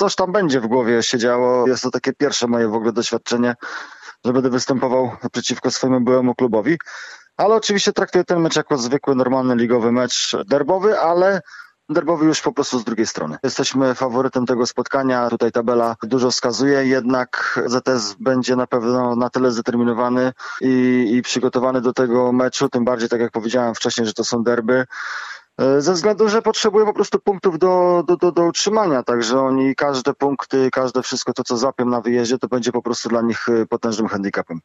coś tam będzie w głowie się działo. Jest to takie pierwsze moje w ogóle doświadczenie, że będę występował przeciwko swojemu byłemu klubowi. Ale oczywiście traktuję ten mecz jako zwykły, normalny ligowy mecz derbowy, ale derbowy już po prostu z drugiej strony. Jesteśmy faworytem tego spotkania. Tutaj tabela dużo wskazuje, jednak ZS będzie na pewno na tyle zdeterminowany i, i przygotowany do tego meczu, tym bardziej tak jak powiedziałem wcześniej, że to są derby. E, Ze względu, że potrzebują po prostu punktów do, do, do, do utrzymania, także oni każde punkty, każde wszystko to, co zapią na wyjeździe, to będzie po prostu dla nich e, potężnym handicapem.